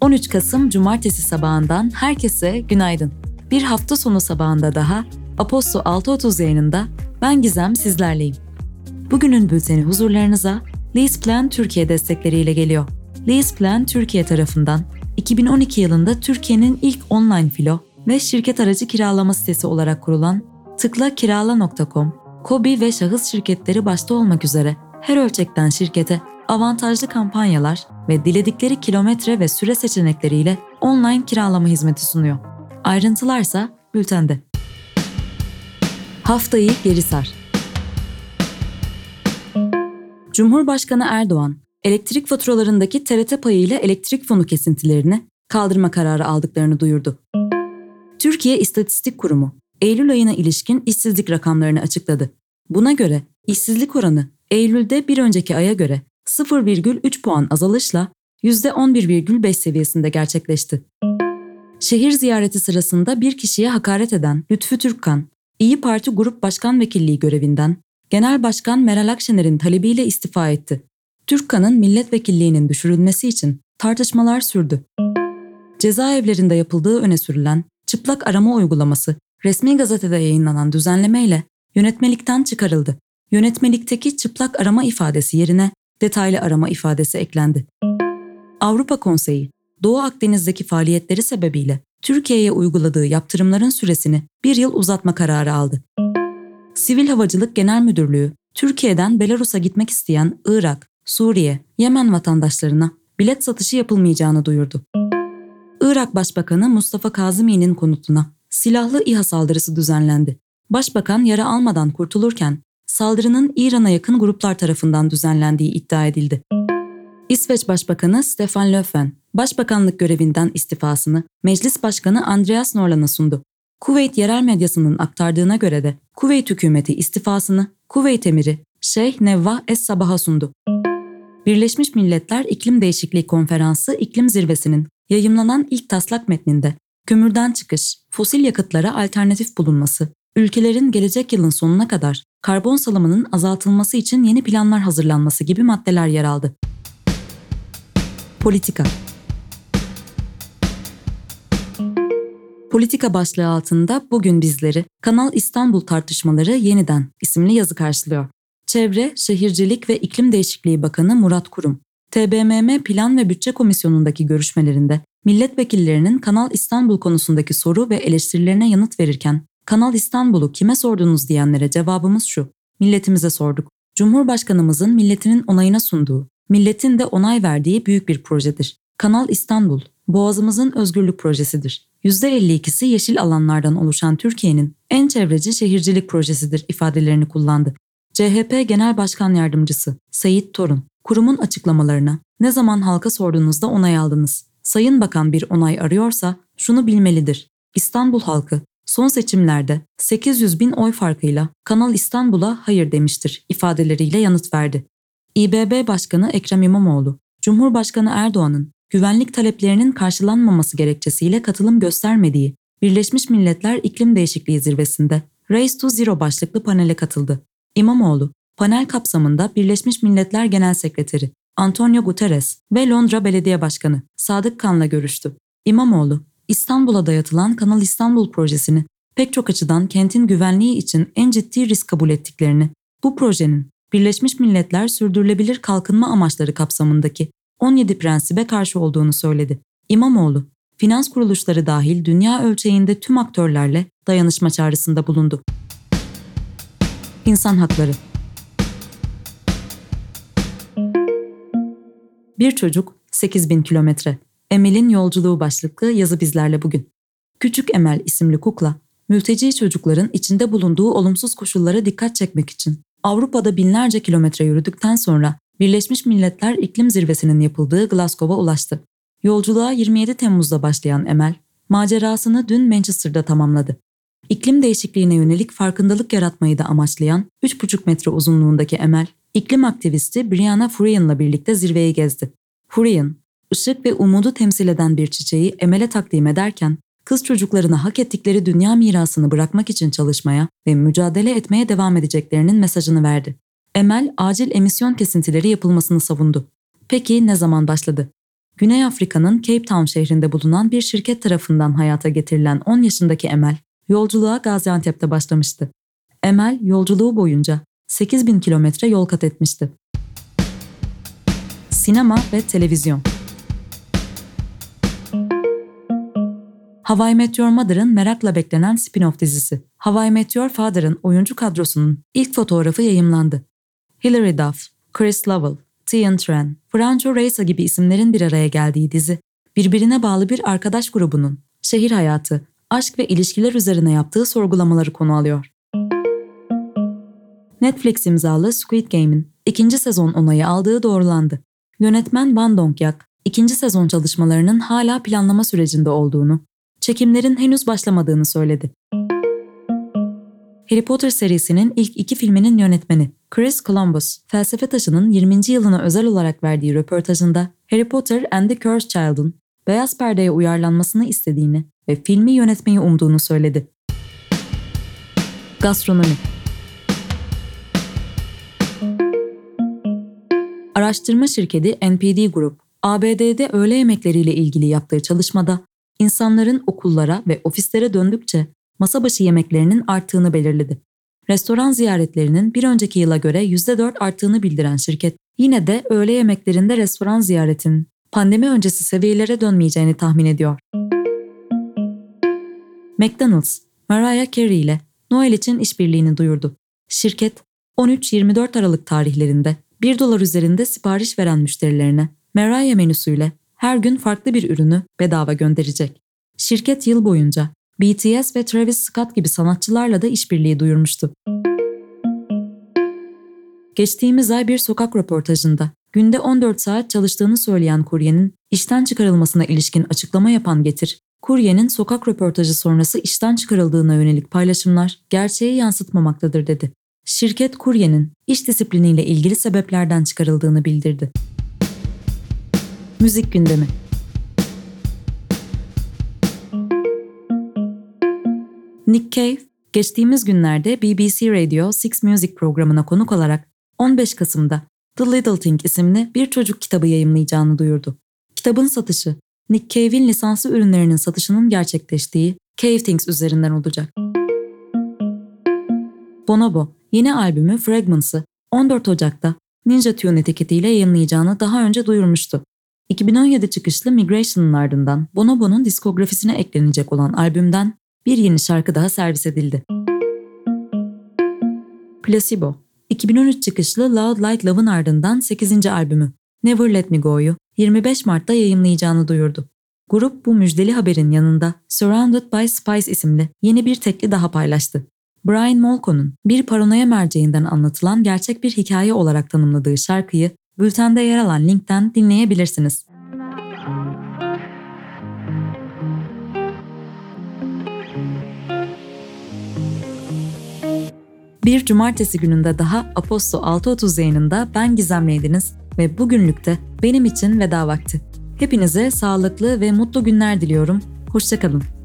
...13 Kasım Cumartesi sabahından herkese günaydın. Bir hafta sonu sabahında daha Aposto 6.30 yayınında ben Gizem sizlerleyim. Bugünün bülteni huzurlarınıza Lease Plan Türkiye destekleriyle geliyor. Lease Plan Türkiye tarafından 2012 yılında Türkiye'nin ilk online filo ve şirket aracı kiralama sitesi olarak kurulan tıklakirala.com, KOBİ ve şahıs şirketleri başta olmak üzere her ölçekten şirkete avantajlı kampanyalar ve diledikleri kilometre ve süre seçenekleriyle online kiralama hizmeti sunuyor. Ayrıntılarsa bültende. Haftayı geri sar. Cumhurbaşkanı Erdoğan, elektrik faturalarındaki TRT payı ile elektrik fonu kesintilerini kaldırma kararı aldıklarını duyurdu. Türkiye İstatistik Kurumu, Eylül ayına ilişkin işsizlik rakamlarını açıkladı. Buna göre işsizlik oranı Eylül'de bir önceki aya göre 0,3 puan azalışla %11,5 seviyesinde gerçekleşti. Şehir ziyareti sırasında bir kişiye hakaret eden Lütfü Türkkan, İyi Parti Grup Başkan Vekilliği görevinden Genel Başkan Meral Akşener'in talebiyle istifa etti. Türkkan'ın milletvekilliğinin düşürülmesi için tartışmalar sürdü. Cezaevlerinde yapıldığı öne sürülen çıplak arama uygulaması resmi gazetede yayınlanan düzenlemeyle yönetmelikten çıkarıldı. Yönetmelikteki çıplak arama ifadesi yerine detaylı arama ifadesi eklendi. Avrupa Konseyi, Doğu Akdeniz'deki faaliyetleri sebebiyle Türkiye'ye uyguladığı yaptırımların süresini bir yıl uzatma kararı aldı. Sivil Havacılık Genel Müdürlüğü, Türkiye'den Belarus'a gitmek isteyen Irak, Suriye, Yemen vatandaşlarına bilet satışı yapılmayacağını duyurdu. Irak Başbakanı Mustafa Kazımi'nin konutuna silahlı İHA saldırısı düzenlendi. Başbakan yara almadan kurtulurken saldırının İran'a yakın gruplar tarafından düzenlendiği iddia edildi. İsveç Başbakanı Stefan Löfven, başbakanlık görevinden istifasını Meclis Başkanı Andreas Norland'a sundu. Kuveyt yerel medyasının aktardığına göre de Kuveyt hükümeti istifasını Kuveyt emiri Şeyh Nevvah Es-Sabah'a sundu. Birleşmiş Milletler İklim Değişikliği Konferansı İklim Zirvesi'nin yayımlanan ilk taslak metninde kömürden çıkış, fosil yakıtlara alternatif bulunması, ülkelerin gelecek yılın sonuna kadar karbon salımının azaltılması için yeni planlar hazırlanması gibi maddeler yer aldı. Politika Politika başlığı altında bugün bizleri Kanal İstanbul tartışmaları yeniden isimli yazı karşılıyor. Çevre, Şehircilik ve İklim Değişikliği Bakanı Murat Kurum, TBMM Plan ve Bütçe Komisyonu'ndaki görüşmelerinde milletvekillerinin Kanal İstanbul konusundaki soru ve eleştirilerine yanıt verirken Kanal İstanbul'u kime sordunuz diyenlere cevabımız şu. Milletimize sorduk. Cumhurbaşkanımızın milletinin onayına sunduğu, milletin de onay verdiği büyük bir projedir. Kanal İstanbul, Boğazımızın özgürlük projesidir. %52'si yeşil alanlardan oluşan Türkiye'nin en çevreci şehircilik projesidir ifadelerini kullandı. CHP Genel Başkan Yardımcısı Seyit Torun, kurumun açıklamalarına ne zaman halka sorduğunuzda onay aldınız? Sayın Bakan bir onay arıyorsa şunu bilmelidir. İstanbul halkı son seçimlerde 800 bin oy farkıyla Kanal İstanbul'a hayır demiştir ifadeleriyle yanıt verdi. İBB Başkanı Ekrem İmamoğlu, Cumhurbaşkanı Erdoğan'ın güvenlik taleplerinin karşılanmaması gerekçesiyle katılım göstermediği Birleşmiş Milletler İklim Değişikliği Zirvesi'nde Race to Zero başlıklı panele katıldı. İmamoğlu, panel kapsamında Birleşmiş Milletler Genel Sekreteri Antonio Guterres ve Londra Belediye Başkanı Sadık Kan'la görüştü. İmamoğlu, İstanbul'a dayatılan Kanal İstanbul projesini pek çok açıdan kentin güvenliği için en ciddi risk kabul ettiklerini, bu projenin Birleşmiş Milletler Sürdürülebilir Kalkınma Amaçları kapsamındaki 17 prensibe karşı olduğunu söyledi. İmamoğlu, finans kuruluşları dahil dünya ölçeğinde tüm aktörlerle dayanışma çağrısında bulundu. İnsan hakları Bir çocuk 8000 kilometre. Emel'in yolculuğu başlıklı yazı bizlerle bugün. Küçük Emel isimli kukla, mülteci çocukların içinde bulunduğu olumsuz koşullara dikkat çekmek için Avrupa'da binlerce kilometre yürüdükten sonra Birleşmiş Milletler İklim Zirvesi'nin yapıldığı Glasgow'a ulaştı. Yolculuğa 27 Temmuz'da başlayan Emel, macerasını dün Manchester'da tamamladı. İklim değişikliğine yönelik farkındalık yaratmayı da amaçlayan 3,5 metre uzunluğundaki Emel, iklim aktivisti Brianna Furrian'la birlikte zirveyi gezdi. Furrian, ışık ve umudu temsil eden bir çiçeği Emel'e takdim ederken kız çocuklarına hak ettikleri dünya mirasını bırakmak için çalışmaya ve mücadele etmeye devam edeceklerinin mesajını verdi. Emel, acil emisyon kesintileri yapılmasını savundu. Peki ne zaman başladı? Güney Afrika'nın Cape Town şehrinde bulunan bir şirket tarafından hayata getirilen 10 yaşındaki Emel, yolculuğa Gaziantep'te başlamıştı. Emel, yolculuğu boyunca 8000 kilometre yol kat etmişti. Sinema ve televizyon Hawaii Meteor Mother'ın merakla beklenen spin-off dizisi. Hawaii Meteor Father'ın oyuncu kadrosunun ilk fotoğrafı yayımlandı. Hilary Duff, Chris Lovell, Tian Tran, Franco Reisa gibi isimlerin bir araya geldiği dizi, birbirine bağlı bir arkadaş grubunun şehir hayatı, aşk ve ilişkiler üzerine yaptığı sorgulamaları konu alıyor. Netflix imzalı Squid Game'in ikinci sezon onayı aldığı doğrulandı. Yönetmen Ban Dong-yak, ikinci sezon çalışmalarının hala planlama sürecinde olduğunu, çekimlerin henüz başlamadığını söyledi. Harry Potter serisinin ilk iki filminin yönetmeni Chris Columbus, Felsefe Taşı'nın 20. yılına özel olarak verdiği röportajında Harry Potter and the Cursed Child'ın beyaz perdeye uyarlanmasını istediğini ve filmi yönetmeyi umduğunu söyledi. Gastronomi Araştırma şirketi NPD Group, ABD'de öğle yemekleriyle ilgili yaptığı çalışmada insanların okullara ve ofislere döndükçe masa başı yemeklerinin arttığını belirledi. Restoran ziyaretlerinin bir önceki yıla göre %4 arttığını bildiren şirket, yine de öğle yemeklerinde restoran ziyaretinin pandemi öncesi seviyelere dönmeyeceğini tahmin ediyor. McDonald's, Mariah Carey ile Noel için işbirliğini duyurdu. Şirket, 13-24 Aralık tarihlerinde 1 dolar üzerinde sipariş veren müşterilerine Mariah menüsüyle her gün farklı bir ürünü bedava gönderecek. Şirket yıl boyunca BTS ve Travis Scott gibi sanatçılarla da işbirliği duyurmuştu. Geçtiğimiz ay bir sokak röportajında günde 14 saat çalıştığını söyleyen kuryenin işten çıkarılmasına ilişkin açıklama yapan Getir, kuryenin sokak röportajı sonrası işten çıkarıldığına yönelik paylaşımlar gerçeği yansıtmamaktadır dedi. Şirket kuryenin iş disipliniyle ilgili sebeplerden çıkarıldığını bildirdi. Müzik gündemi Nick Cave, geçtiğimiz günlerde BBC Radio Six Music programına konuk olarak 15 Kasım'da The Little Thing isimli bir çocuk kitabı yayımlayacağını duyurdu. Kitabın satışı, Nick Cave'in lisanslı ürünlerinin satışının gerçekleştiği Cave Things üzerinden olacak. Bonobo, yeni albümü Fragments'ı 14 Ocak'ta Ninja Tune etiketiyle yayınlayacağını daha önce duyurmuştu. 2017 çıkışlı Migration'ın ardından Bonobo'nun diskografisine eklenecek olan albümden bir yeni şarkı daha servis edildi. Placebo, 2013 çıkışlı Loud Like Love'ın ardından 8. albümü Never Let Me Go'yu 25 Mart'ta yayınlayacağını duyurdu. Grup bu müjdeli haberin yanında Surrounded by Spice isimli yeni bir tekli daha paylaştı. Brian Molko'nun bir paranoya merceğinden anlatılan gerçek bir hikaye olarak tanımladığı şarkıyı bültende yer alan linkten dinleyebilirsiniz. Bir cumartesi gününde daha Aposto 6.30 yayınında ben Gizemliydiniz ve bugünlük de benim için veda vakti. Hepinize sağlıklı ve mutlu günler diliyorum. Hoşçakalın.